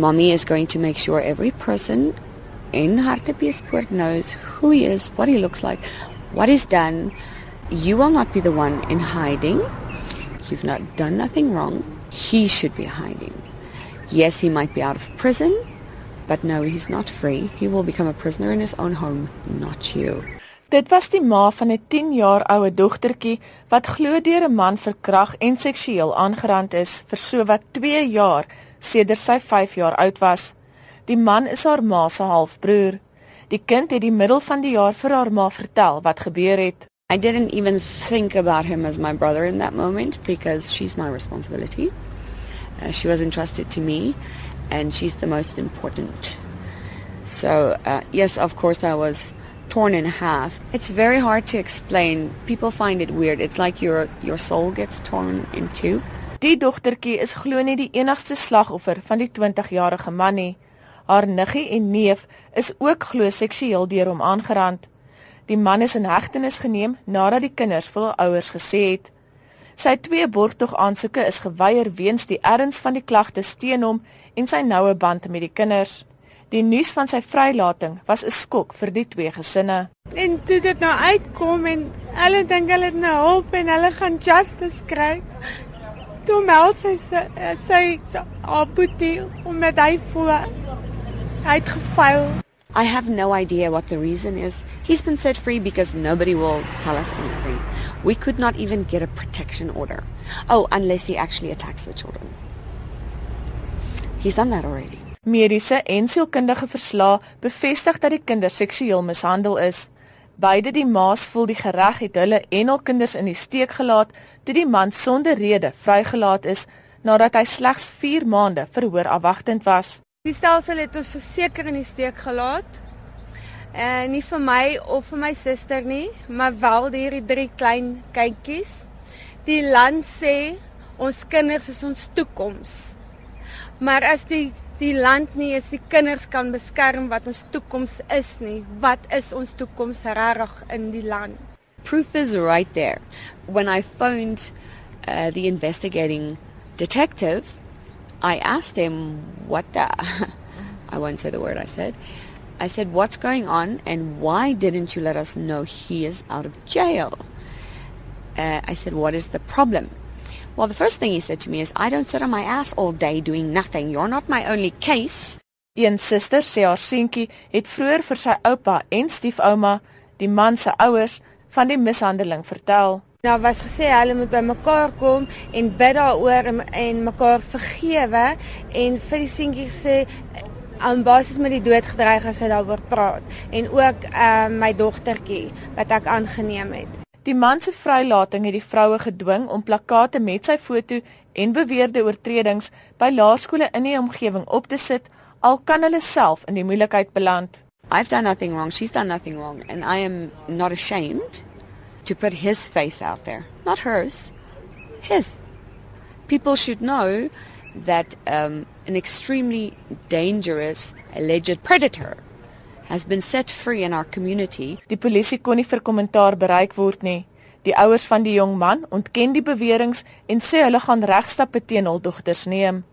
Mommy is going to make sure every person in Hartebeespoort knows who he is, what he looks like, what he's done. You will not be the one in hiding. You've not done nothing wrong. He should be hiding. Yes, he might be out of prison, but no, he's not free. He will become a prisoner in his own home, not you. Dit was die ma van 'n 10 jaar oue dogtertjie wat glo deur 'n man verkragt en seksueel aangerand is vir so wat 2 jaar sedert sy 5 jaar oud was. Die man is haar ma se halfbroer. Die kind het die middel van die jaar vir haar ma vertel wat gebeur het. I didn't even think about him as my brother in that moment because she's my responsibility. Uh, she was entrusted to me and she's the most important. So, uh, yes, of course, I was torn in half. It's very hard to explain. People find it weird. It's like your, your soul gets torn in two. Die dogtertjie is glo nie die enigste slagoffer van die 20-jarige man nie. Haar niggie en neef is ook glo seksueel deur hom aangerand. Die man is in hegtenis geneem nadat die kinders vir hul ouers gesê het Sy twee borgtog aansoeke is geweier weens die erns van die klagtes teen hom en sy noue band met die kinders. Die nuus van sy vrylating was 'n skok vir die twee gesinne. En toe dit nou uitkom en hulle dink hulle het nou hulp en hulle gaan justice kry. Toe meld sy sy haar boetie om met hy voel hy het gefaal. I have no idea what the reason is. He's been set free because nobody will tell us anything. We could not even get a protection order. Oh, unless he actually attacks the children. He's done that already. Mediese en sielkundige verslae bevestig dat die kinders seksueel mishandel is. Beide die ma's voel die gereg het hulle en hul kinders in die steek gelaat toe die man sonder rede vrygelaat is nadat hy slegs 4 maande verhoor afwagtend was. Die stelsel het ons verseker in die steek gelaat. En nie vir my of vir my suster nie, maar wel hierdie drie klein kindjies. Die land sê ons kinders is ons toekoms. Maar as die die land nie is die kinders kan beskerm wat ons toekoms is nie, wat is ons toekoms regtig in die land? Proof is right there. When I phoned uh, the investigating detective, I asked him what the I won't say the word I said. I said, "What's going on and why didn't you let us know he is out of jail?" Uh, I said, "What is the problem?" Well, the first thing he said to me is, "I don't sit on my ass all day doing nothing. You're not my only case." Een suster sê haar seentjie het vroeër vir sy oupa en stiefouma, die man se ouers, van die mishandeling vertel. Daar was gesê hulle moet by mekaar kom en bid daaroor en, en mekaar vergewe en vir die seentjie sê aan basis met die dood gedreig as hy daaroor praat en ook uh, my dogtertjie wat ek aangeneem het. Die man se vrylating het die vroue gedwing om plakate met sy foto en beweerde oortredings by laerskole in die omgewing op te sit al kan hulle self in die moeilikheid beland. I've done nothing wrong, she's done nothing wrong and I am not ashamed to put his face out there, not hers, his. People should know that um, an extremely dangerous alleged predator has been set free in our community. Die polisie kon nie vir kommentaar bereik word nie. Die ouers van die jong man ontken die beweringe en sê hulle gaan regstappe teen hul dogters neem.